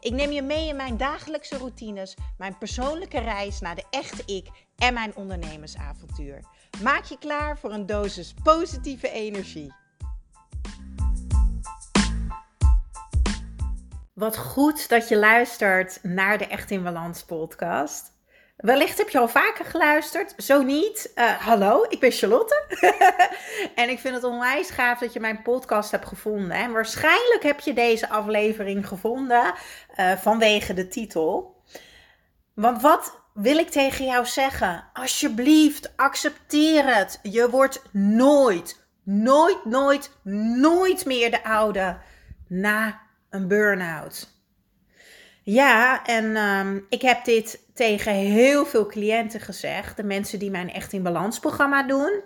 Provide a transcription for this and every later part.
Ik neem je mee in mijn dagelijkse routines, mijn persoonlijke reis naar de echte ik en mijn ondernemersavontuur. Maak je klaar voor een dosis positieve energie. Wat goed dat je luistert naar de Echt in Balans podcast. Wellicht heb je al vaker geluisterd. Zo niet. Uh, hallo, ik ben Charlotte. en ik vind het onwijs gaaf dat je mijn podcast hebt gevonden. En waarschijnlijk heb je deze aflevering gevonden uh, vanwege de titel. Want wat wil ik tegen jou zeggen? Alsjeblieft, accepteer het. Je wordt nooit, nooit, nooit, nooit meer de oude na een burn-out. Ja, en um, ik heb dit tegen heel veel cliënten gezegd. De mensen die mijn Echt in Balans programma doen.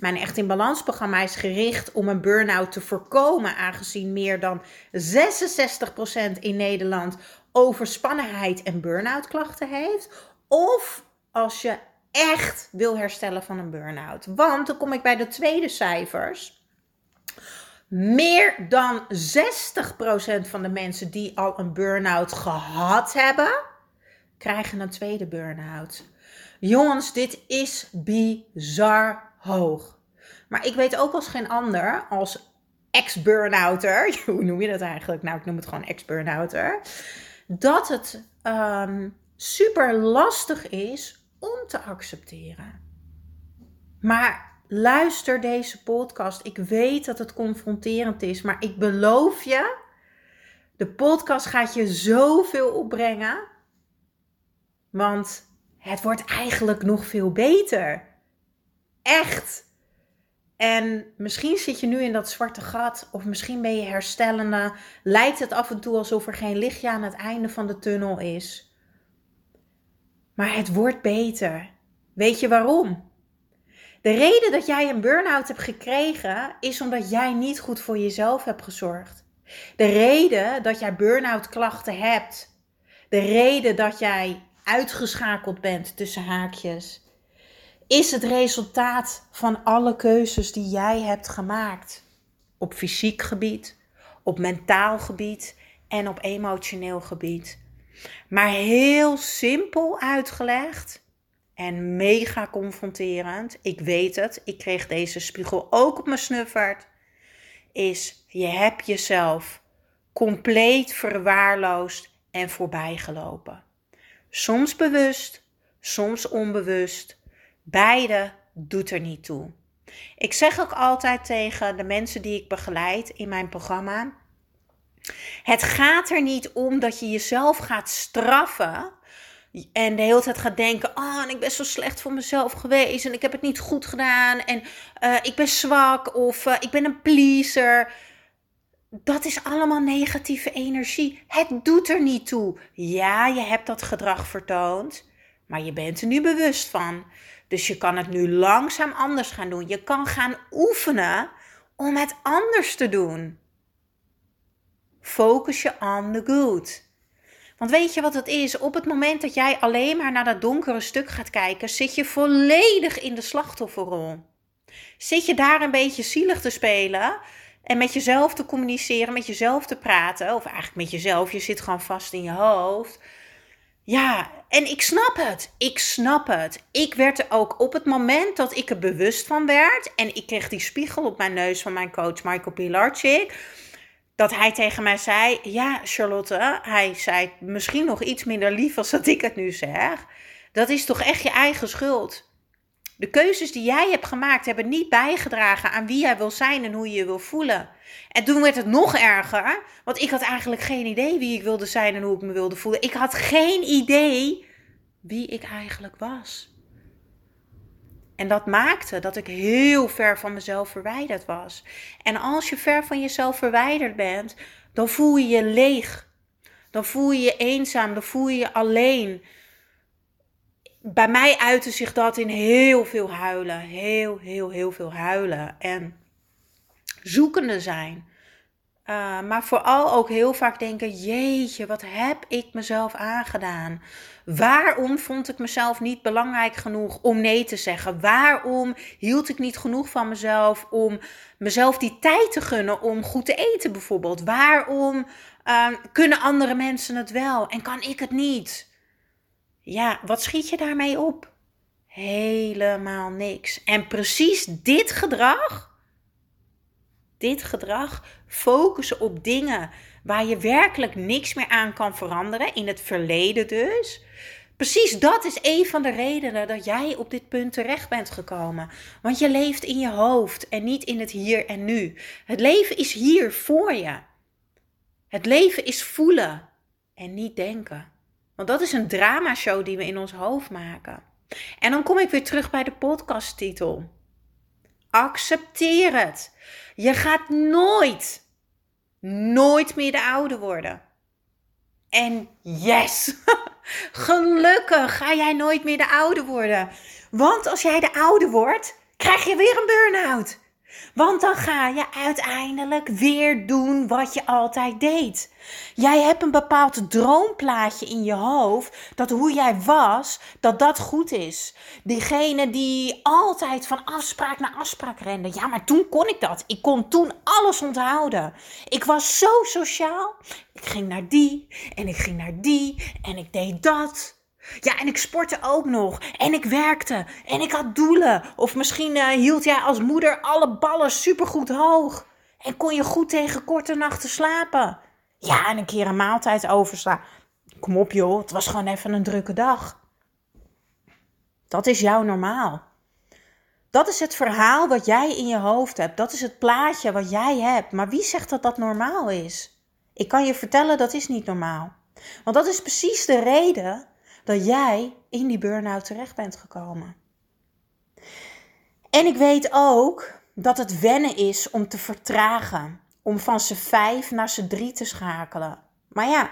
Mijn Echt in Balans programma is gericht om een burn-out te voorkomen, aangezien meer dan 66% in Nederland overspannenheid en burn-out klachten heeft. Of als je echt wil herstellen van een burn-out. Want dan kom ik bij de tweede cijfers. Meer dan 60% van de mensen die al een burn-out gehad hebben, krijgen een tweede burn-out. Jongens, dit is bizar hoog. Maar ik weet ook als geen ander, als ex-burnouter, hoe noem je dat eigenlijk? Nou, ik noem het gewoon ex-burnouter, dat het um, super lastig is om te accepteren. Maar luister deze podcast. Ik weet dat het confronterend is, maar ik beloof je, de podcast gaat je zoveel opbrengen. Want het wordt eigenlijk nog veel beter. Echt. En misschien zit je nu in dat zwarte gat, of misschien ben je herstellende. Lijkt het af en toe alsof er geen lichtje aan het einde van de tunnel is. Maar het wordt beter. Weet je waarom? De reden dat jij een burn-out hebt gekregen is omdat jij niet goed voor jezelf hebt gezorgd. De reden dat jij burn-out klachten hebt, de reden dat jij uitgeschakeld bent tussen haakjes, is het resultaat van alle keuzes die jij hebt gemaakt. Op fysiek gebied, op mentaal gebied en op emotioneel gebied. Maar heel simpel uitgelegd en mega confronterend. Ik weet het, ik kreeg deze spiegel ook op mijn snuffert. Is je hebt jezelf compleet verwaarloosd en voorbijgelopen. Soms bewust, soms onbewust. Beide doet er niet toe. Ik zeg ook altijd tegen de mensen die ik begeleid in mijn programma: Het gaat er niet om dat je jezelf gaat straffen en de hele tijd gaat denken: Oh, en ik ben zo slecht voor mezelf geweest. En ik heb het niet goed gedaan. En uh, ik ben zwak. Of uh, ik ben een pleaser. Dat is allemaal negatieve energie. Het doet er niet toe. Ja, je hebt dat gedrag vertoond. Maar je bent er nu bewust van. Dus je kan het nu langzaam anders gaan doen. Je kan gaan oefenen om het anders te doen. Focus je on the good. Want weet je wat het is? Op het moment dat jij alleen maar naar dat donkere stuk gaat kijken, zit je volledig in de slachtofferrol. Zit je daar een beetje zielig te spelen en met jezelf te communiceren, met jezelf te praten, of eigenlijk met jezelf, je zit gewoon vast in je hoofd. Ja, en ik snap het. Ik snap het. Ik werd er ook op het moment dat ik er bewust van werd en ik kreeg die spiegel op mijn neus van mijn coach Michael Pilarczyk dat hij tegen mij zei: Ja, Charlotte, hij zei misschien nog iets minder lief als dat ik het nu zeg. Dat is toch echt je eigen schuld. De keuzes die jij hebt gemaakt hebben niet bijgedragen aan wie jij wil zijn en hoe je je wil voelen. En toen werd het nog erger, want ik had eigenlijk geen idee wie ik wilde zijn en hoe ik me wilde voelen. Ik had geen idee wie ik eigenlijk was. En dat maakte dat ik heel ver van mezelf verwijderd was. En als je ver van jezelf verwijderd bent, dan voel je je leeg. Dan voel je je eenzaam, dan voel je je alleen. bij mij uitte zich dat in heel veel huilen. Heel, heel, heel veel huilen. En zoekende zijn. Uh, maar vooral ook heel vaak denken: jeetje, wat heb ik mezelf aangedaan? Waarom vond ik mezelf niet belangrijk genoeg om nee te zeggen? Waarom hield ik niet genoeg van mezelf om mezelf die tijd te gunnen om goed te eten, bijvoorbeeld? Waarom uh, kunnen andere mensen het wel en kan ik het niet? Ja, wat schiet je daarmee op? Helemaal niks. En precies dit gedrag dit gedrag focussen op dingen waar je werkelijk niks meer aan kan veranderen, in het verleden dus. Precies dat is een van de redenen dat jij op dit punt terecht bent gekomen. Want je leeft in je hoofd en niet in het hier en nu. Het leven is hier voor je. Het leven is voelen en niet denken. Want dat is een dramashow die we in ons hoofd maken. En dan kom ik weer terug bij de podcasttitel. Accepteer het. Je gaat nooit, nooit meer de oude worden. En yes, gelukkig ga jij nooit meer de oude worden. Want als jij de oude wordt, krijg je weer een burn-out. Want dan ga je uiteindelijk weer doen wat je altijd deed. Jij hebt een bepaald droomplaatje in je hoofd dat hoe jij was, dat dat goed is. Diegene die altijd van afspraak naar afspraak rende. Ja, maar toen kon ik dat. Ik kon toen alles onthouden. Ik was zo sociaal. Ik ging naar die en ik ging naar die en ik deed dat. Ja, en ik sportte ook nog. En ik werkte. En ik had doelen. Of misschien uh, hield jij als moeder alle ballen supergoed hoog. En kon je goed tegen korte nachten slapen. Ja, en een keer een maaltijd overslaan. Kom op joh, het was gewoon even een drukke dag. Dat is jouw normaal. Dat is het verhaal wat jij in je hoofd hebt. Dat is het plaatje wat jij hebt. Maar wie zegt dat dat normaal is? Ik kan je vertellen, dat is niet normaal. Want dat is precies de reden dat jij in die burn-out terecht bent gekomen. En ik weet ook dat het wennen is om te vertragen, om van z'n vijf naar z'n drie te schakelen. Maar ja,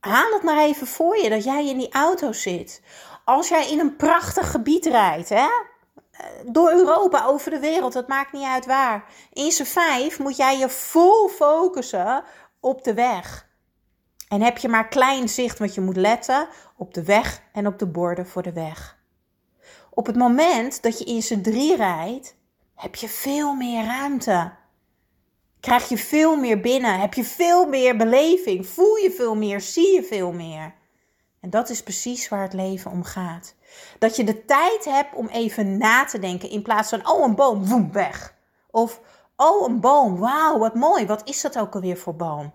haal het maar even voor je dat jij in die auto zit. Als jij in een prachtig gebied rijdt, hè? door Europa, over de wereld, het maakt niet uit waar. In z'n vijf moet jij je vol focussen op de weg. En heb je maar klein zicht, want je moet letten op de weg en op de borden voor de weg. Op het moment dat je in z'n drie rijdt, heb je veel meer ruimte. Krijg je veel meer binnen, heb je veel meer beleving, voel je veel meer, zie je veel meer. En dat is precies waar het leven om gaat. Dat je de tijd hebt om even na te denken in plaats van, oh een boom, woem, weg. Of, oh een boom, wauw, wat mooi, wat is dat ook alweer voor boom?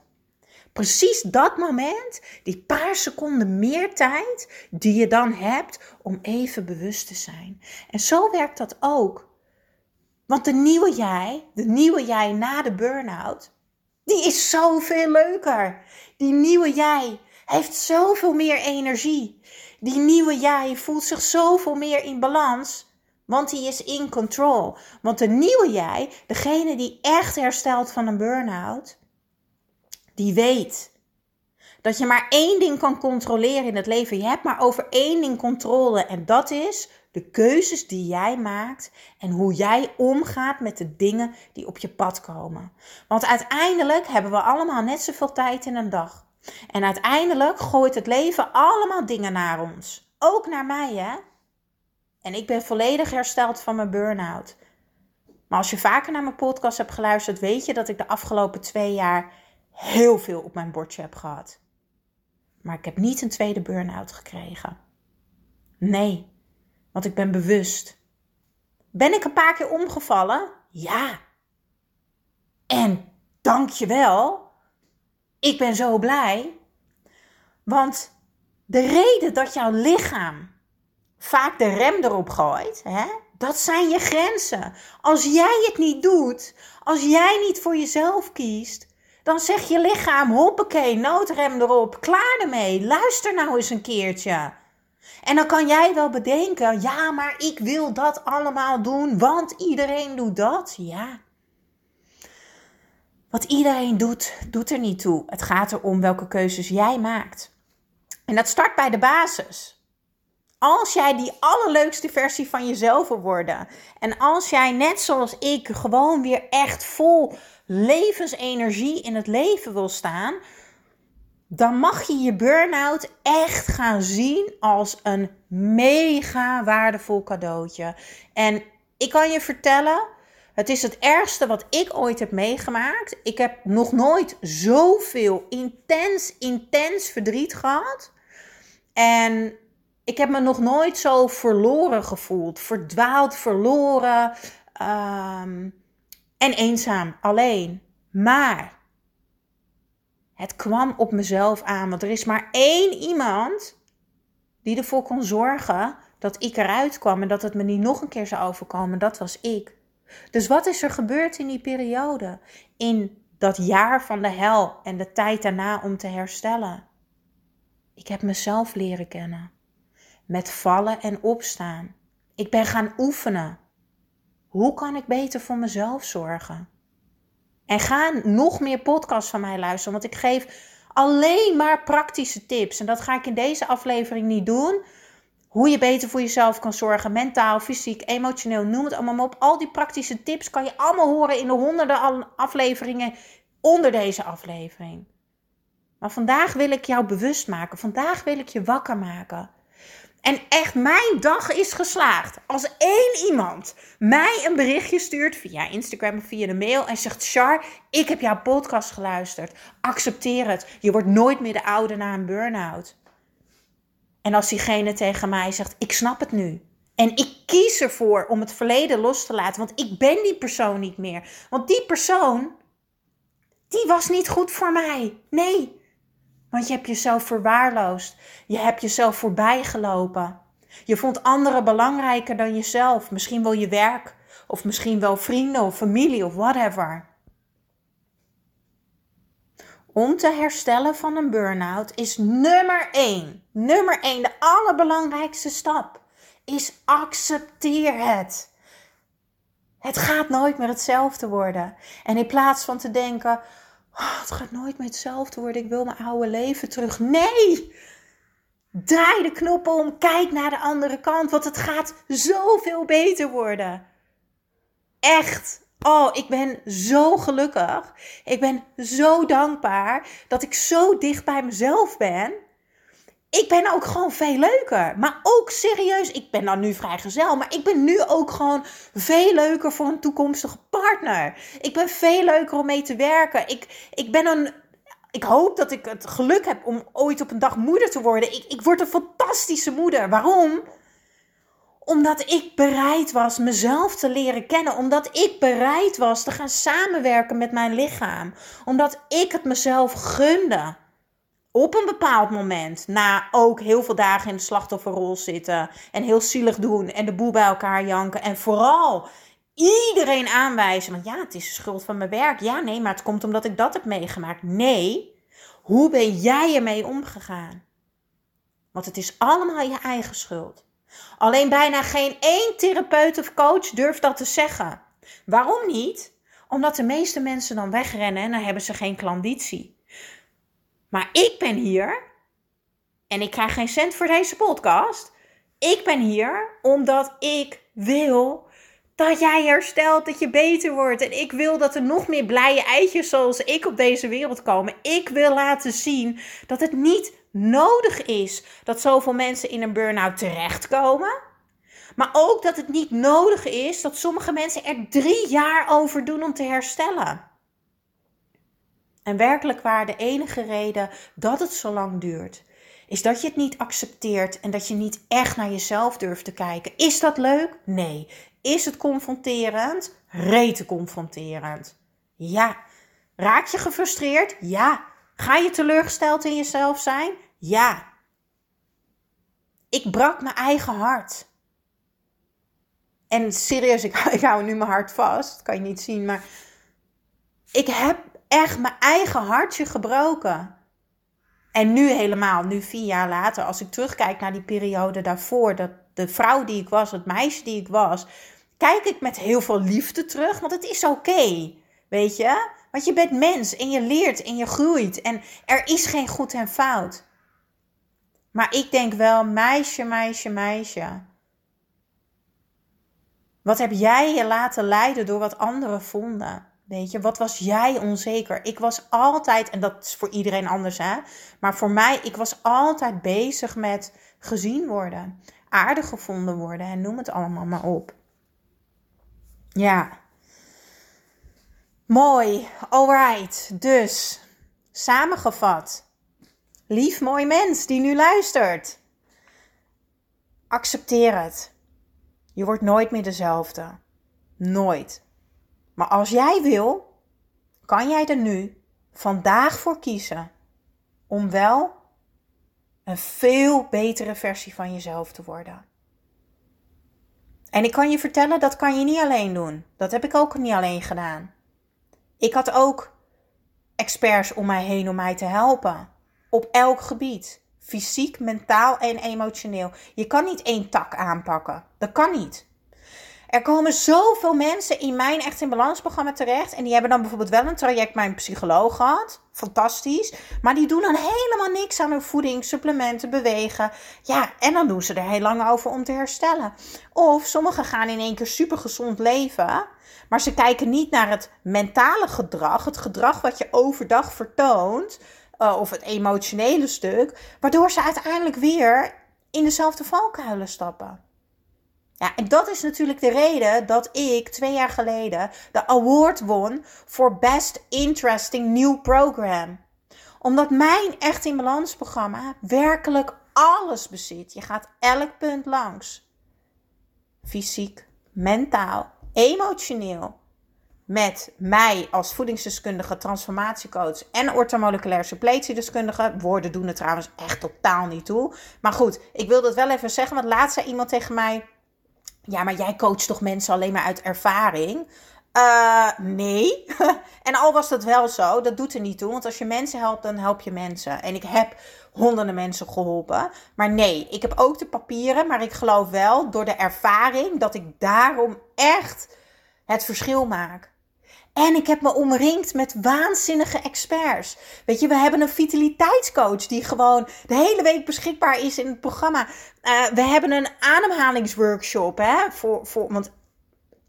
Precies dat moment, die paar seconden meer tijd die je dan hebt om even bewust te zijn. En zo werkt dat ook. Want de nieuwe jij, de nieuwe jij na de burn-out, die is zoveel leuker. Die nieuwe jij heeft zoveel meer energie. Die nieuwe jij voelt zich zoveel meer in balans. Want die is in control. Want de nieuwe jij, degene die echt herstelt van een burn-out, die weet dat je maar één ding kan controleren in het leven. Je hebt maar over één ding controle en dat is de keuzes die jij maakt en hoe jij omgaat met de dingen die op je pad komen. Want uiteindelijk hebben we allemaal net zoveel tijd in een dag. En uiteindelijk gooit het leven allemaal dingen naar ons. Ook naar mij, hè? En ik ben volledig hersteld van mijn burn-out. Maar als je vaker naar mijn podcast hebt geluisterd, weet je dat ik de afgelopen twee jaar heel veel op mijn bordje heb gehad. Maar ik heb niet een tweede burn-out gekregen. Nee, want ik ben bewust. Ben ik een paar keer omgevallen? Ja. En dank je wel. Ik ben zo blij. Want de reden dat jouw lichaam vaak de rem erop gooit, hè, dat zijn je grenzen. Als jij het niet doet, als jij niet voor jezelf kiest, dan zeg je lichaam, hoppakee, noodrem erop, klaar ermee. Luister nou eens een keertje. En dan kan jij wel bedenken, ja, maar ik wil dat allemaal doen, want iedereen doet dat. Ja. Wat iedereen doet, doet er niet toe. Het gaat erom welke keuzes jij maakt. En dat start bij de basis. Als jij die allerleukste versie van jezelf wil worden. En als jij net zoals ik gewoon weer echt vol levensenergie in het leven wil staan. Dan mag je je burn-out echt gaan zien als een mega waardevol cadeautje. En ik kan je vertellen, het is het ergste wat ik ooit heb meegemaakt. Ik heb nog nooit zoveel intens, intens verdriet gehad. En ik heb me nog nooit zo verloren gevoeld. Verdwaald, verloren ehm, en eenzaam, alleen. Maar het kwam op mezelf aan. Want er is maar één iemand die ervoor kon zorgen dat ik eruit kwam en dat het me niet nog een keer zou overkomen. Dat was ik. Dus wat is er gebeurd in die periode? In dat jaar van de hel en de tijd daarna om te herstellen? Ik heb mezelf leren kennen. Met vallen en opstaan. Ik ben gaan oefenen. Hoe kan ik beter voor mezelf zorgen? En ga nog meer podcasts van mij luisteren, want ik geef alleen maar praktische tips. En dat ga ik in deze aflevering niet doen. Hoe je beter voor jezelf kan zorgen, mentaal, fysiek, emotioneel, noem het allemaal maar op. Al die praktische tips kan je allemaal horen in de honderden afleveringen onder deze aflevering. Maar vandaag wil ik jou bewust maken. Vandaag wil ik je wakker maken. En echt, mijn dag is geslaagd. Als één iemand mij een berichtje stuurt via Instagram of via de mail en zegt: Char, ik heb jouw podcast geluisterd. Accepteer het. Je wordt nooit meer de oude na een burn-out. En als diegene tegen mij zegt: Ik snap het nu. En ik kies ervoor om het verleden los te laten, want ik ben die persoon niet meer. Want die persoon, die was niet goed voor mij. Nee, want je hebt jezelf verwaarloosd. Je hebt jezelf voorbijgelopen. Je vond anderen belangrijker dan jezelf. Misschien wel je werk, of misschien wel vrienden of familie of whatever. Om te herstellen van een burn-out is nummer 1, nummer 1, de allerbelangrijkste stap, is accepteer het. Het gaat nooit meer hetzelfde worden. En in plaats van te denken, oh, het gaat nooit meer hetzelfde worden. Ik wil mijn oude leven terug. Nee! Draai de knop om. Kijk naar de andere kant. Want het gaat zoveel beter worden. Echt. Oh, ik ben zo gelukkig. Ik ben zo dankbaar dat ik zo dicht bij mezelf ben ik ben ook gewoon veel leuker. Maar ook serieus, ik ben dan nu vrijgezel. Maar ik ben nu ook gewoon veel leuker voor een toekomstige partner. Ik ben veel leuker om mee te werken. Ik, ik ben een. Ik hoop dat ik het geluk heb om ooit op een dag moeder te worden. Ik, ik word een fantastische moeder. Waarom? Omdat ik bereid was mezelf te leren kennen. Omdat ik bereid was te gaan samenwerken met mijn lichaam. Omdat ik het mezelf gunde op een bepaald moment, na ook heel veel dagen in de slachtofferrol zitten en heel zielig doen en de boel bij elkaar janken en vooral iedereen aanwijzen, want ja, het is de schuld van mijn werk. Ja, nee, maar het komt omdat ik dat heb meegemaakt. Nee, hoe ben jij ermee omgegaan? Want het is allemaal je eigen schuld. Alleen bijna geen één therapeut of coach durft dat te zeggen. Waarom niet? Omdat de meeste mensen dan wegrennen en dan hebben ze geen klanditie. Maar ik ben hier en ik krijg geen cent voor deze podcast. Ik ben hier omdat ik wil dat jij herstelt, dat je beter wordt. En ik wil dat er nog meer blije eitjes zoals ik op deze wereld komen. Ik wil laten zien dat het niet nodig is dat zoveel mensen in een burn-out terechtkomen. Maar ook dat het niet nodig is dat sommige mensen er drie jaar over doen om te herstellen. En werkelijk waar de enige reden dat het zo lang duurt, is dat je het niet accepteert en dat je niet echt naar jezelf durft te kijken. Is dat leuk? Nee. Is het confronterend? Rete confronterend. Ja. Raak je gefrustreerd? Ja. Ga je teleurgesteld in jezelf zijn? Ja. Ik brak mijn eigen hart. En serieus, ik, hou nu mijn hart vast. Dat kan je niet zien, maar ik heb echt mijn eigen hartje gebroken. En nu helemaal, nu vier jaar later, als ik terugkijk naar die periode daarvoor, dat de vrouw die ik was, het meisje die ik was, kijk ik met heel veel liefde terug, want het is oké, weet je? Want je bent mens en je leert en je groeit en er is geen goed en fout. Maar ik denk wel, meisje, meisje, meisje. Wat heb jij je laten leiden door wat anderen vonden? Weet je, wat was jij onzeker? Ik was altijd, en dat is voor iedereen anders hè, maar voor mij, ik was altijd bezig met gezien worden, aardig gevonden worden en noem het allemaal maar op. Ja. Mooi, alright. Dus, samengevat. Lief mooi mens die nu luistert. Accepteer het. Je wordt nooit meer dezelfde. Nooit. Maar als jij wil, kan jij er nu vandaag voor kiezen om wel een veel betere versie van jezelf te worden. En ik kan je vertellen, dat kan je niet alleen doen. Dat heb ik ook niet alleen gedaan. Ik had ook experts om mij heen om mij te helpen. Op elk gebied. Fysiek, mentaal en emotioneel. Je kan niet één tak aanpakken. Dat kan niet. Er komen zoveel mensen in mijn Echt in Balans programma terecht. En die hebben dan bijvoorbeeld wel een traject bij een psycholoog gehad. Fantastisch. Maar die doen dan helemaal niks aan hun voeding, supplementen, bewegen. Ja, en dan doen ze er heel lang over om te herstellen. Of sommigen gaan in één keer super gezond leven. Maar ze kijken niet naar het mentale gedrag. Het gedrag wat je overdag vertoont. Uh, of het emotionele stuk. Waardoor ze uiteindelijk weer in dezelfde valkuilen stappen. Ja, en dat is natuurlijk de reden dat ik twee jaar geleden de award won voor Best Interesting New Program. Omdat mijn Echt in Balans programma werkelijk alles bezit. Je gaat elk punt langs. Fysiek, mentaal, emotioneel. Met mij als voedingsdeskundige, transformatiecoach en ortomoleculair suppletiedeskundige. Woorden doen er trouwens echt totaal niet toe. Maar goed, ik wil dat wel even zeggen. Want laatst zei iemand tegen mij ja, maar jij coacht toch mensen alleen maar uit ervaring? Uh, nee. en al was dat wel zo, dat doet er niet toe. Want als je mensen helpt, dan help je mensen. En ik heb honderden mensen geholpen. Maar nee, ik heb ook de papieren. Maar ik geloof wel door de ervaring dat ik daarom echt het verschil maak. En ik heb me omringd met waanzinnige experts. Weet je, we hebben een vitaliteitscoach die gewoon de hele week beschikbaar is in het programma. Uh, we hebben een ademhalingsworkshop. Hè, voor, voor, want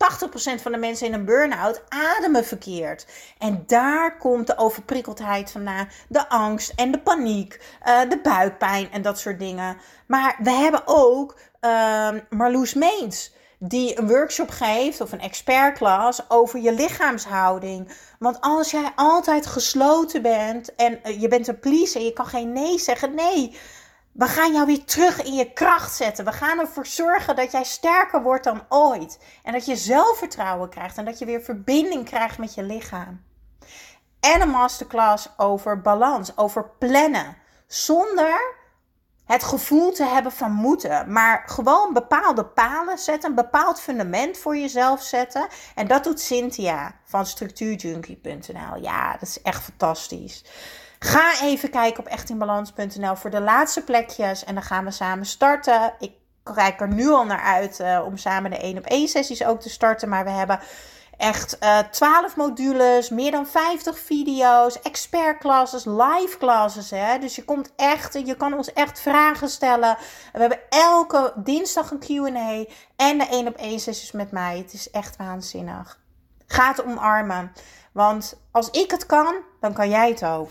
80% van de mensen in een burn-out ademen verkeerd. En daar komt de overprikkeldheid vandaan. De angst en de paniek. Uh, de buikpijn en dat soort dingen. Maar we hebben ook uh, Marloes Meens die een workshop geeft of een expertklas over je lichaamshouding. Want als jij altijd gesloten bent en eh, je bent een pleaser, je kan geen nee zeggen. Nee, we gaan jou weer terug in je kracht zetten. We gaan ervoor zorgen dat jij sterker wordt dan ooit. En dat je zelfvertrouwen krijgt en dat je weer verbinding krijgt met je lichaam. En een masterclass over balans, over plannen. Zonder het gevoel te hebben van moeten. Maar gewoon bepaalde palen zetten, een bepaald fundament voor jezelf zetten. En dat doet Cynthia van structuurjunkie.nl. Ja, dat is echt fantastisch. Ga even kijken op echtinbalans.nl voor de laatste plekjes. En dan gaan we samen starten. Ik kijk er nu al naar uit uh, om samen de 1 op 1 sessies ook te starten. Maar we hebben echt uh, eh, 12 modules, meer dan 50 video's, expert classes, live classes. Hè? Dus je komt echt, je kan ons echt vragen stellen. We hebben elke dinsdag een Q&A en de 1 op 1 sessies met mij. Het is echt waanzinnig. Ga het omarmen. Want als ik het kan, dan kan jij het ook.